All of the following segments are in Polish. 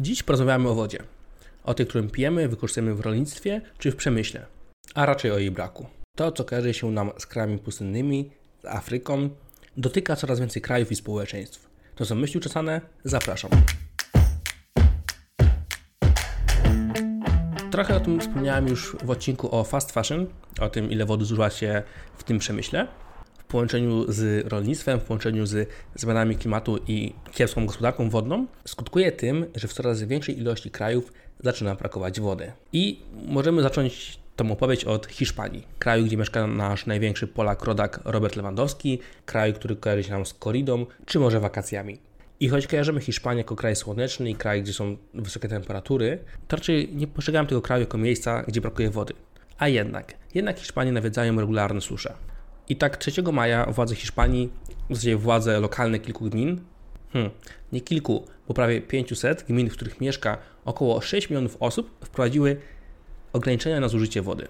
Dziś porozmawiamy o wodzie. O tej, którą pijemy, wykorzystujemy w rolnictwie czy w przemyśle, a raczej o jej braku. To, co kojarzy się nam z krajami pustynnymi, z Afryką, dotyka coraz więcej krajów i społeczeństw. To są myśli uczesane? Zapraszam. Trochę o tym wspomniałem już w odcinku o fast fashion, o tym ile wody zużywa się w tym przemyśle połączeniu z rolnictwem, w połączeniu z zmianami klimatu i kiepską gospodarką wodną, skutkuje tym, że w coraz większej ilości krajów zaczyna brakować wody. I możemy zacząć tą opowieść od Hiszpanii, kraju, gdzie mieszka nasz największy Polak, rodak Robert Lewandowski, kraju, który kojarzy się nam z koridą, czy może wakacjami. I choć kojarzymy Hiszpanię jako kraj słoneczny i kraj, gdzie są wysokie temperatury, to raczej nie postrzegam tego kraju jako miejsca, gdzie brakuje wody. A jednak, jednak Hiszpanie nawiedzają regularne susze. I tak 3 maja władze Hiszpanii, w zasadzie władze lokalne kilku gmin, hmm, nie kilku, bo prawie 500 gmin, w których mieszka około 6 milionów osób, wprowadziły ograniczenia na zużycie wody.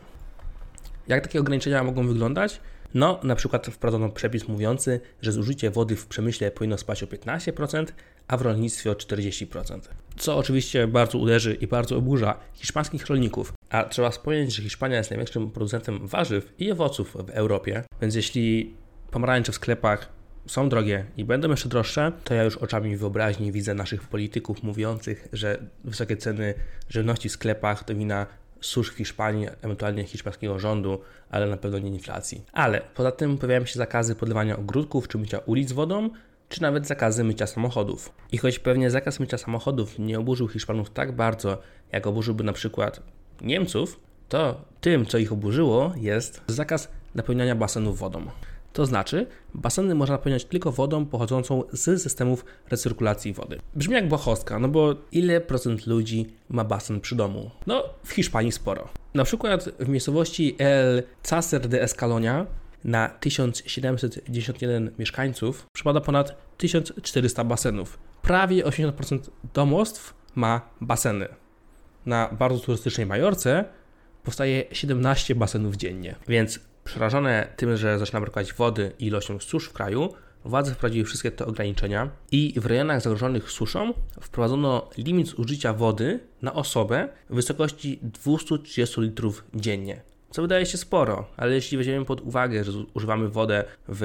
Jak takie ograniczenia mogą wyglądać? No, na przykład wprowadzono przepis mówiący, że zużycie wody w przemyśle powinno spać o 15%, a w rolnictwie o 40%. Co oczywiście bardzo uderzy i bardzo oburza hiszpańskich rolników. A trzeba wspomnieć, że Hiszpania jest największym producentem warzyw i owoców w Europie, więc jeśli pomarańcze w sklepach są drogie i będą jeszcze droższe, to ja już oczami wyobraźni widzę naszych polityków mówiących, że wysokie ceny żywności w sklepach to wina susz w Hiszpanii, ewentualnie hiszpańskiego rządu, ale na pewno nie inflacji. Ale poza tym pojawiają się zakazy podlewania ogródków czy mycia ulic wodą, czy nawet zakazy mycia samochodów. I choć pewnie zakaz mycia samochodów nie oburzył Hiszpanów tak bardzo, jak oburzyłby na przykład Niemców, to tym, co ich oburzyło, jest zakaz napełniania basenów wodą. To znaczy, baseny można napełniać tylko wodą pochodzącą z systemów recyrkulacji wody. Brzmi jak błahostka, no bo ile procent ludzi ma basen przy domu? No, w Hiszpanii sporo. Na przykład w miejscowości El Cacer de Escalonia na 1791 mieszkańców przypada ponad 1400 basenów. Prawie 80% domostw ma baseny. Na bardzo turystycznej Majorce powstaje 17 basenów dziennie, więc Przerażone tym, że zaczyna brakować wody i ilością susz w kraju, władze wprowadziły wszystkie te ograniczenia i w rejonach zagrożonych suszą wprowadzono limit zużycia wody na osobę w wysokości 230 litrów dziennie. Co wydaje się sporo, ale jeśli weźmiemy pod uwagę, że używamy wodę w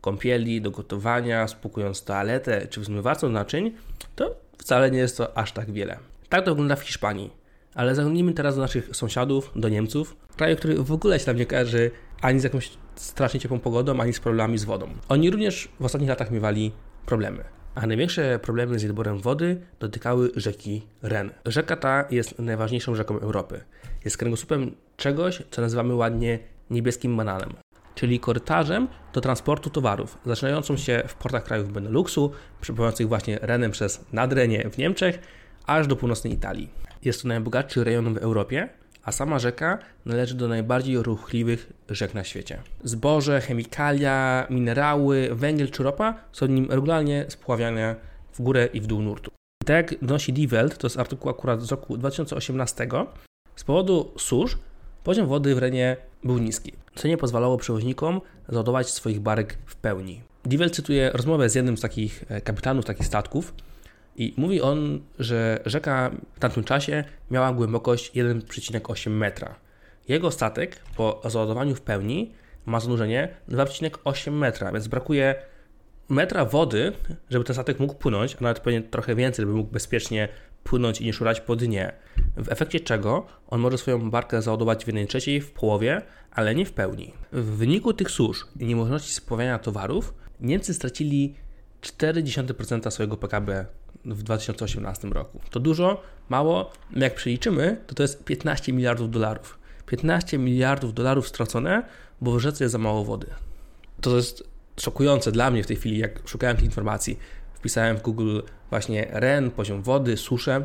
kąpieli, do gotowania, spłukując toaletę czy w zmywarce naczyń, to wcale nie jest to aż tak wiele. Tak to wygląda w Hiszpanii. Ale zaglądnijmy teraz do naszych sąsiadów, do Niemców, kraju, który w ogóle się tam nie kojarzy ani z jakąś strasznie ciepłą pogodą, ani z problemami z wodą. Oni również w ostatnich latach miewali problemy. A największe problemy z niedoborem wody dotykały rzeki Ren. Rzeka ta jest najważniejszą rzeką Europy. Jest kręgosłupem czegoś, co nazywamy ładnie niebieskim bananem, czyli korytarzem do transportu towarów, zaczynającą się w portach krajów Beneluxu, przepływających właśnie Renem przez Nadrenie w Niemczech, aż do północnej Italii. Jest to najbogatszy rejon w Europie, a sama rzeka należy do najbardziej ruchliwych rzek na świecie. Zboże, chemikalia, minerały, węgiel czy ropa są nim regularnie spławiane w górę i w dół nurtu. tak jak donosi Die Welt, to jest artykuł akurat z roku 2018, z powodu susz poziom wody w Renie był niski, co nie pozwalało przewoźnikom załadować swoich barek w pełni. Die Welt cytuje rozmowę z jednym z takich e, kapitanów takich statków, i mówi on, że rzeka w tamtym czasie miała głębokość 1,8 metra. Jego statek po załadowaniu w pełni ma zanurzenie 2,8 metra, więc brakuje metra wody, żeby ten statek mógł płynąć, a nawet pewnie trochę więcej, żeby mógł bezpiecznie płynąć i nie szurać po dnie. W efekcie czego on może swoją barkę załadować w 1 trzeciej, w połowie, ale nie w pełni. W wyniku tych susz i niemożności spławiania towarów Niemcy stracili 0,4% swojego PKB w 2018 roku. To dużo, mało, no jak przeliczymy, to to jest 15 miliardów dolarów. 15 miliardów dolarów stracone, bo w rzece jest za mało wody. To jest szokujące dla mnie w tej chwili, jak szukałem tych informacji. Wpisałem w Google właśnie REN, poziom wody, suszę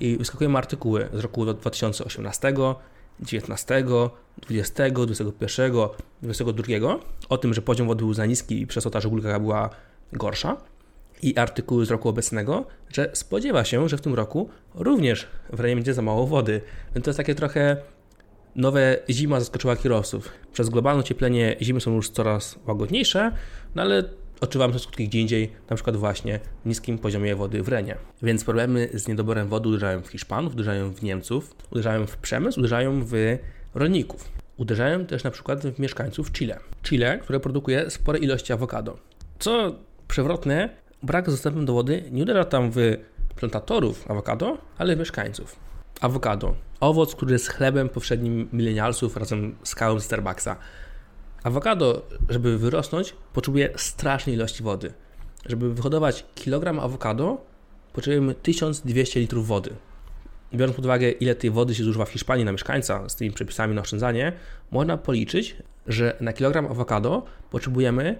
i wyskakują artykuły z roku 2018, 19, 20, 21, 22 o tym, że poziom wody był za niski i przez to ta żegulka była gorsza i artykuły z roku obecnego, że spodziewa się, że w tym roku również w rejonie będzie za mało wody. Więc to jest takie trochę nowe zima zaskoczyła kierowców. Przez globalne ocieplenie zimy są już coraz łagodniejsze, no ale odczuwamy te skutki gdzie indziej, na przykład właśnie w niskim poziomie wody w Renie. Więc problemy z niedoborem wody uderzają w Hiszpanów, uderzają w Niemców, uderzają w przemysł, uderzają w rolników. Uderzają też na przykład w mieszkańców Chile. Chile, które produkuje spore ilości awokado. Co przewrotne, brak dostępu do wody nie uderza tam w plantatorów awokado, ale w mieszkańców. Awokado. Owoc, który jest chlebem powszednim milenialsów razem z kawą Starbucksa. Awokado, żeby wyrosnąć, potrzebuje strasznej ilości wody. Żeby wyhodować kilogram awokado, potrzebujemy 1200 litrów wody. Biorąc pod uwagę, ile tej wody się zużywa w Hiszpanii na mieszkańca z tymi przepisami na oszczędzanie, można policzyć, że na kilogram awokado potrzebujemy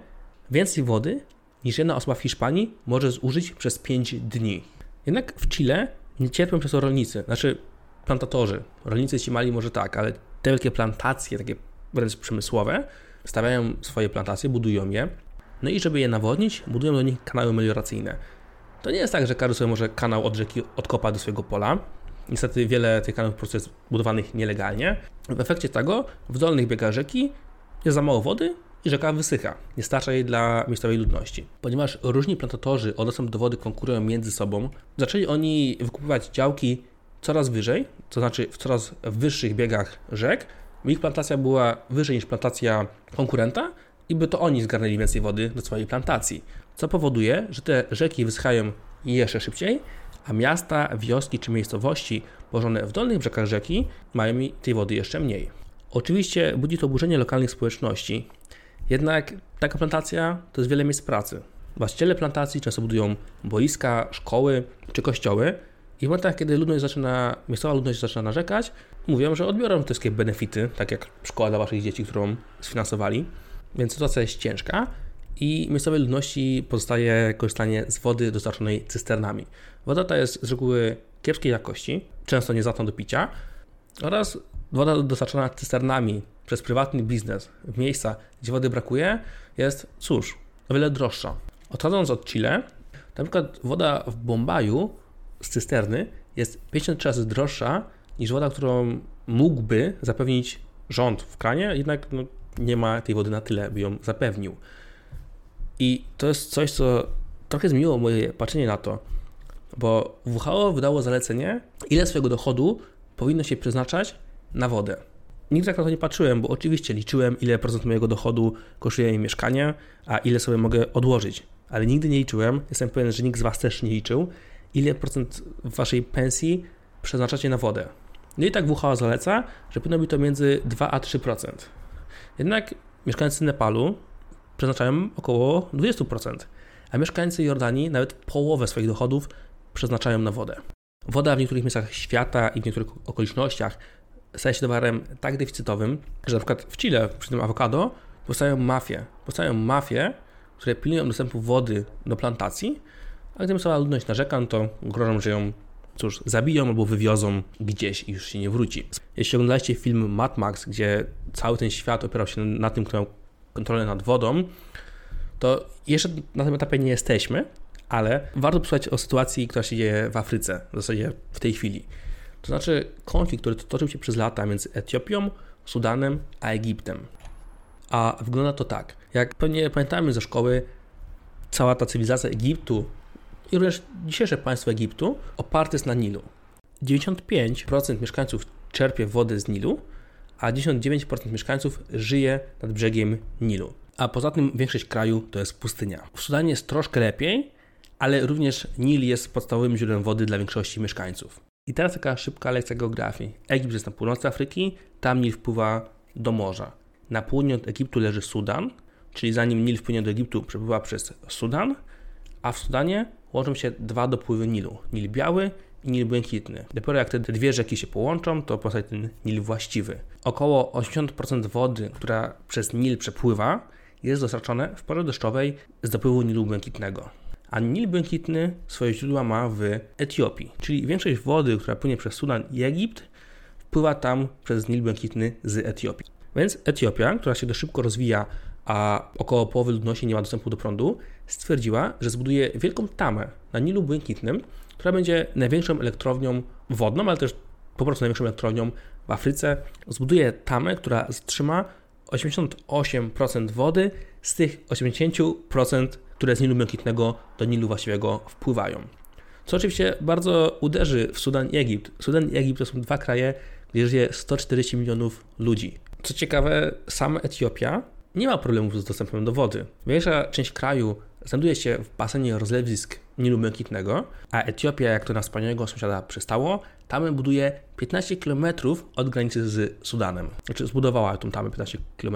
więcej wody niż jedna osoba w Hiszpanii może zużyć przez 5 dni. Jednak w Chile nie cierpią przez to rolnicy, znaczy plantatorzy. Rolnicy ci mali może tak, ale te wielkie plantacje, takie wręcz przemysłowe, stawiają swoje plantacje, budują je, no i żeby je nawodnić, budują do nich kanały melioracyjne. To nie jest tak, że każdy sobie może kanał od rzeki odkopać do swojego pola. Niestety wiele tych kanałów po prostu jest budowanych nielegalnie. W efekcie tego w dolnych biegach rzeki jest za mało wody i rzeka wysycha. Nie starcza jej dla miejscowej ludności. Ponieważ różni plantatorzy o dostęp do wody konkurują między sobą, zaczęli oni wykupywać działki coraz wyżej, to znaczy w coraz wyższych biegach rzek. Ich plantacja była wyżej niż plantacja konkurenta i by to oni zgarnęli więcej wody do swojej plantacji. Co powoduje, że te rzeki wysychają jeszcze szybciej, a miasta, wioski czy miejscowości położone w dolnych brzegach rzeki mają tej wody jeszcze mniej. Oczywiście budzi to oburzenie lokalnych społeczności, jednak taka plantacja to jest wiele miejsc pracy. Właściciele plantacji często budują boiska, szkoły czy kościoły i w momentach, kiedy ludność zaczyna, miejscowa ludność zaczyna narzekać, mówią, że odbiorą te wszystkie benefity, tak jak szkoła dla waszych dzieci, którą sfinansowali. Więc sytuacja jest ciężka i miejscowej ludności pozostaje korzystanie z wody dostarczonej cysternami. Woda ta jest z reguły kiepskiej jakości, często niezdatna do picia oraz woda dostarczana cysternami przez prywatny biznes w miejsca, gdzie wody brakuje, jest, cóż, o wiele droższa. Odchodząc od Chile, na przykład woda w Bombaju z cysterny jest 50 razy droższa niż woda, którą mógłby zapewnić rząd w kranie, jednak no, nie ma tej wody na tyle, by ją zapewnił. I to jest coś, co trochę zmieniło moje patrzenie na to, bo WHO wydało zalecenie, ile swojego dochodu powinno się przeznaczać na wodę. Nigdy tak na to nie patrzyłem, bo oczywiście liczyłem, ile procent mojego dochodu kosztuje mi mieszkanie, a ile sobie mogę odłożyć. Ale nigdy nie liczyłem, jestem pewien, że nikt z Was też nie liczył, ile procent waszej pensji przeznaczacie na wodę. No i tak WHO zaleca, że powinno być to między 2 a 3%. Jednak mieszkańcy Nepalu przeznaczają około 20%, a mieszkańcy Jordanii nawet połowę swoich dochodów przeznaczają na wodę. Woda w niektórych miejscach świata i w niektórych okolicznościach staje się towarem tak deficytowym, że na przykład w Chile przy tym awokado powstają mafie. Powstają mafie, które pilnują dostępu wody do plantacji, a gdy cała ludność narzeka, to grożą, że ją cóż, zabiją albo wywiozą gdzieś i już się nie wróci. Jeśli oglądaliście film Mad Max, gdzie cały ten świat opierał się na tym, kto miał kontrolę nad wodą, to jeszcze na tym etapie nie jesteśmy, ale warto posłuchać o sytuacji, która się dzieje w Afryce, w zasadzie w tej chwili. To znaczy konflikt, który toczył się przez lata między Etiopią, Sudanem a Egiptem. A wygląda to tak. Jak pewnie pamiętamy ze szkoły, cała ta cywilizacja Egiptu i również dzisiejsze państwo Egiptu oparte jest na Nilu. 95% mieszkańców czerpie wodę z Nilu, a 99% mieszkańców żyje nad brzegiem Nilu. A poza tym większość kraju to jest pustynia. W Sudanie jest troszkę lepiej, ale również Nil jest podstawowym źródłem wody dla większości mieszkańców. I teraz taka szybka lekcja geografii. Egipt jest na północy Afryki, tam Nil wpływa do morza. Na południe od Egiptu leży Sudan, czyli zanim Nil wpłynie do Egiptu, przepływa przez Sudan, a w Sudanie łączą się dwa dopływy Nilu. Nil biały i Nil błękitny. Dopiero jak te dwie rzeki się połączą, to powstaje ten Nil właściwy. Około 80% wody, która przez Nil przepływa, jest dostarczone w porze deszczowej z dopływu Nilu błękitnego. A Nil błękitny swoje źródła ma w Etiopii, czyli większość wody, która płynie przez Sudan i Egipt, wpływa tam przez Nil błękitny z Etiopii. Więc Etiopia, która się dość szybko rozwija, a około połowy ludności nie ma dostępu do prądu, stwierdziła, że zbuduje wielką tamę na Nilu Błękitnym, która będzie największą elektrownią wodną, ale też po prostu największą elektrownią w Afryce. Zbuduje tamę, która zatrzyma 88% wody z tych 80%, które z Nilu Błękitnego do Nilu właściwego wpływają. Co oczywiście bardzo uderzy w Sudan i Egipt. Sudan i Egipt to są dwa kraje, gdzie żyje 140 milionów ludzi. Co ciekawe, sama Etiopia nie ma problemów z dostępem do wody. Większa część kraju znajduje się w basenie rozlewisk Nilu Błękitnego, a Etiopia, jak to na wspaniałego sąsiada przystało, tamę buduje 15 km od granicy z Sudanem. Znaczy zbudowała tą tamę 15 km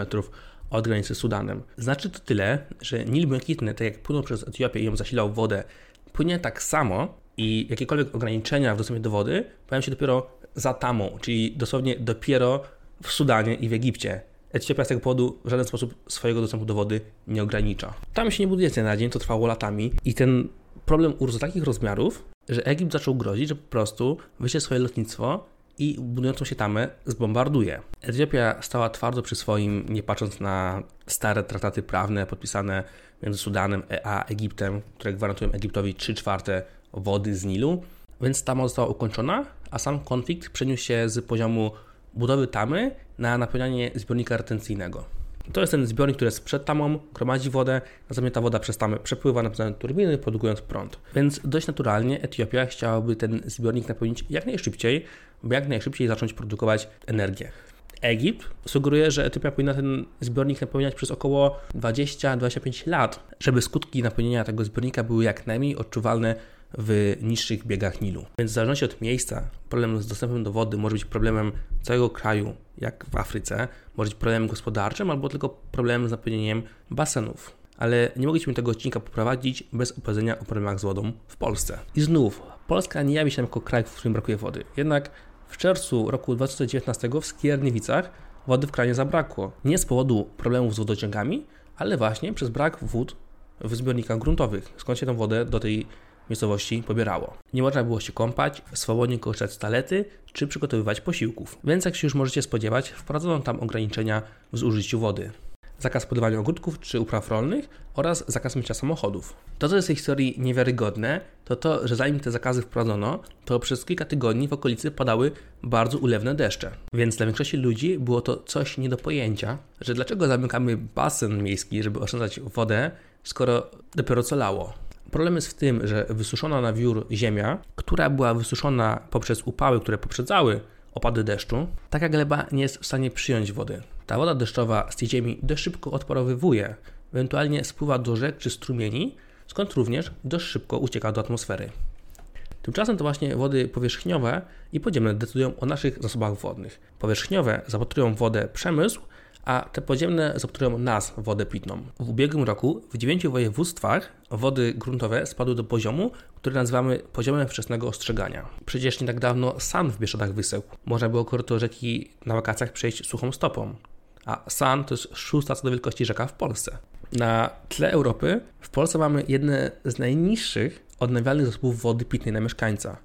od granicy z Sudanem. Znaczy to tyle, że Nil Błękitny, tak jak płynął przez Etiopię i ją zasilał wodę, płynie tak samo i jakiekolwiek ograniczenia w dostępie do wody pojawią się dopiero za tamą, czyli dosłownie dopiero w Sudanie i w Egipcie. Etiopia z tego powodu w żaden sposób swojego dostępu do wody nie ogranicza. Tam się nie buduje z na dzień, to trwało latami i ten problem urósł do takich rozmiarów, że Egipt zaczął grozić, że po prostu wyjdzie swoje lotnictwo i budującą się tamę zbombarduje. Etiopia stała twardo przy swoim, nie patrząc na stare traktaty prawne podpisane między Sudanem a Egiptem, które gwarantują Egiptowi 3 czwarte wody z Nilu, więc tama została ukończona, a sam konflikt przeniósł się z poziomu budowy tamy na napełnianie zbiornika retencyjnego. To jest ten zbiornik, który jest przed tamą, gromadzi wodę, następnie ta woda przez tamę przepływa na turbiny, produkując prąd. Więc dość naturalnie Etiopia chciałaby ten zbiornik napełnić jak najszybciej, by jak najszybciej zacząć produkować energię. Egipt sugeruje, że Etiopia powinna ten zbiornik napełniać przez około 20-25 lat, żeby skutki napełnienia tego zbiornika były jak najmniej odczuwalne w niższych biegach Nilu. Więc w zależności od miejsca, problem z dostępem do wody może być problemem całego kraju, jak w Afryce, może być problemem gospodarczym albo tylko problemem z napełnieniem basenów. Ale nie mogliśmy tego odcinka poprowadzić bez opowiedzenia o problemach z wodą w Polsce. I znów, Polska nie jawi się jako kraj, w którym brakuje wody. Jednak w czerwcu roku 2019 w Skierniewicach wody w kranie zabrakło. Nie z powodu problemów z wodociągami, ale właśnie przez brak wód w zbiornikach gruntowych, skąd się tę wodę do tej miejscowości pobierało. Nie można było się kąpać, swobodnie korzystać z talety czy przygotowywać posiłków. Więc jak się już możecie spodziewać, wprowadzono tam ograniczenia w zużyciu wody. Zakaz podawania ogródków czy upraw rolnych oraz zakaz mycia samochodów. To, co jest w tej historii niewiarygodne, to to, że zanim te zakazy wprowadzono, to przez kilka tygodni w okolicy padały bardzo ulewne deszcze. Więc dla większości ludzi było to coś nie do pojęcia, że dlaczego zamykamy basen miejski, żeby oszczędzać wodę, skoro dopiero co lało. Problem jest w tym, że wysuszona na wiór ziemia, która była wysuszona poprzez upały, które poprzedzały opady deszczu, taka gleba nie jest w stanie przyjąć wody. Ta woda deszczowa z tej ziemi dość szybko odparowywuje, ewentualnie spływa do rzek czy strumieni, skąd również dość szybko ucieka do atmosfery. Tymczasem to właśnie wody powierzchniowe i podziemne decydują o naszych zasobach wodnych. Powierzchniowe zapatrują wodę przemysł, a te podziemne zapatrują nas wodę pitną. W ubiegłym roku w dziewięciu województwach wody gruntowe spadły do poziomu, który nazywamy poziomem wczesnego ostrzegania. Przecież nie tak dawno San w Bieszczadach wysechł. Można było koryto rzeki na wakacjach przejść suchą stopą. A San to jest szósta co do wielkości rzeka w Polsce. Na tle Europy w Polsce mamy jedne z najniższych odnawialnych zasobów wody pitnej na mieszkańca.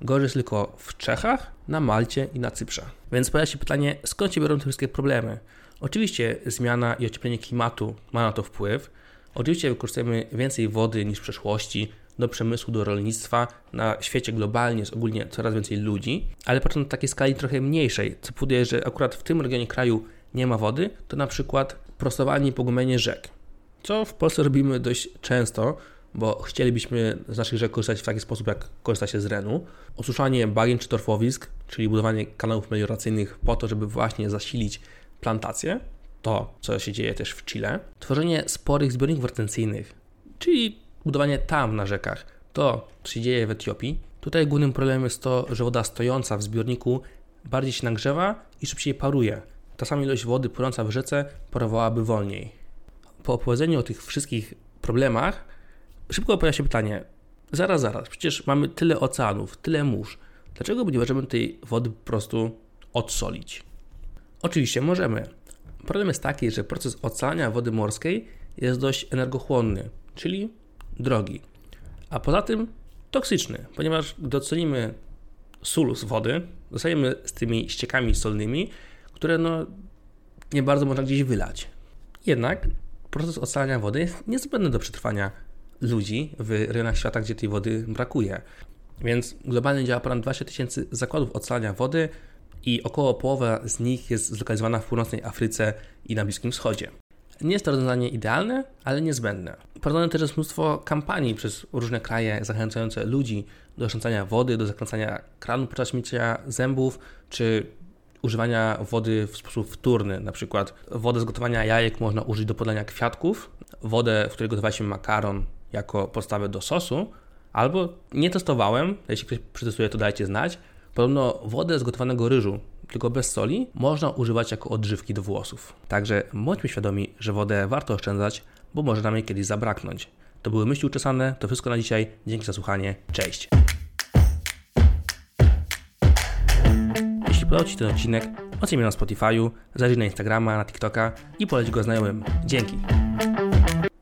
Gorzej jest tylko w Czechach, na Malcie i na Cyprze. Więc pojawia się pytanie, skąd się biorą te wszystkie problemy? Oczywiście zmiana i ocieplenie klimatu ma na to wpływ. Oczywiście wykorzystujemy więcej wody niż w przeszłości do przemysłu, do rolnictwa. Na świecie globalnie jest ogólnie coraz więcej ludzi, ale patrząc na takiej skali trochę mniejszej, co powoduje, że akurat w tym regionie kraju nie ma wody, to na przykład prostowanie i pogumienie rzek. Co w Polsce robimy dość często, bo chcielibyśmy z naszych rzek korzystać w taki sposób, jak korzysta się z Renu. Osuszanie bagien czy torfowisk, czyli budowanie kanałów melioracyjnych po to, żeby właśnie zasilić plantacje, to co się dzieje też w Chile, tworzenie sporych zbiorników retencyjnych, czyli budowanie tam na rzekach, to co się dzieje w Etiopii. Tutaj głównym problemem jest to, że woda stojąca w zbiorniku bardziej się nagrzewa i szybciej paruje. Ta sama ilość wody płynąca w rzece parowałaby wolniej. Po opowiedzeniu o tych wszystkich problemach, szybko pojawia się pytanie: zaraz, zaraz, przecież mamy tyle oceanów, tyle mórz. Dlaczego nie możemy tej wody po prostu odsolić? Oczywiście możemy. Problem jest taki, że proces ocalania wody morskiej jest dość energochłonny, czyli drogi. A poza tym toksyczny, ponieważ gdy ocolimy sól z wody, zostajemy z tymi ściekami solnymi, które no, nie bardzo można gdzieś wylać. Jednak proces ocalania wody jest niezbędny do przetrwania ludzi w rejonach świata, gdzie tej wody brakuje. Więc globalnie działa ponad 20 tysięcy zakładów ocalania wody, i około połowa z nich jest zlokalizowana w północnej Afryce i na Bliskim Wschodzie. Nie jest to rozwiązanie idealne, ale niezbędne. Prowadzone też jest mnóstwo kampanii przez różne kraje zachęcające ludzi do oszczędzania wody, do zakręcania kranu podczas mycia zębów, czy używania wody w sposób wtórny. Na przykład wodę z gotowania jajek można użyć do podania kwiatków, wodę, w której gotowała się makaron jako podstawę do sosu, albo nie testowałem, jeśli ktoś przetestuje, to dajcie znać. Podobno wodę z gotowanego ryżu, tylko bez soli, można używać jako odżywki do włosów. Także bądźmy świadomi, że wodę warto oszczędzać, bo może nam jej kiedyś zabraknąć. To były myśli uczesane, to wszystko na dzisiaj. Dzięki za słuchanie, cześć! Jeśli podobał Ci ten odcinek, ocenij mnie na Spotify'u, zajrzyj na Instagrama, na TikToka i poleć go znajomym. Dzięki!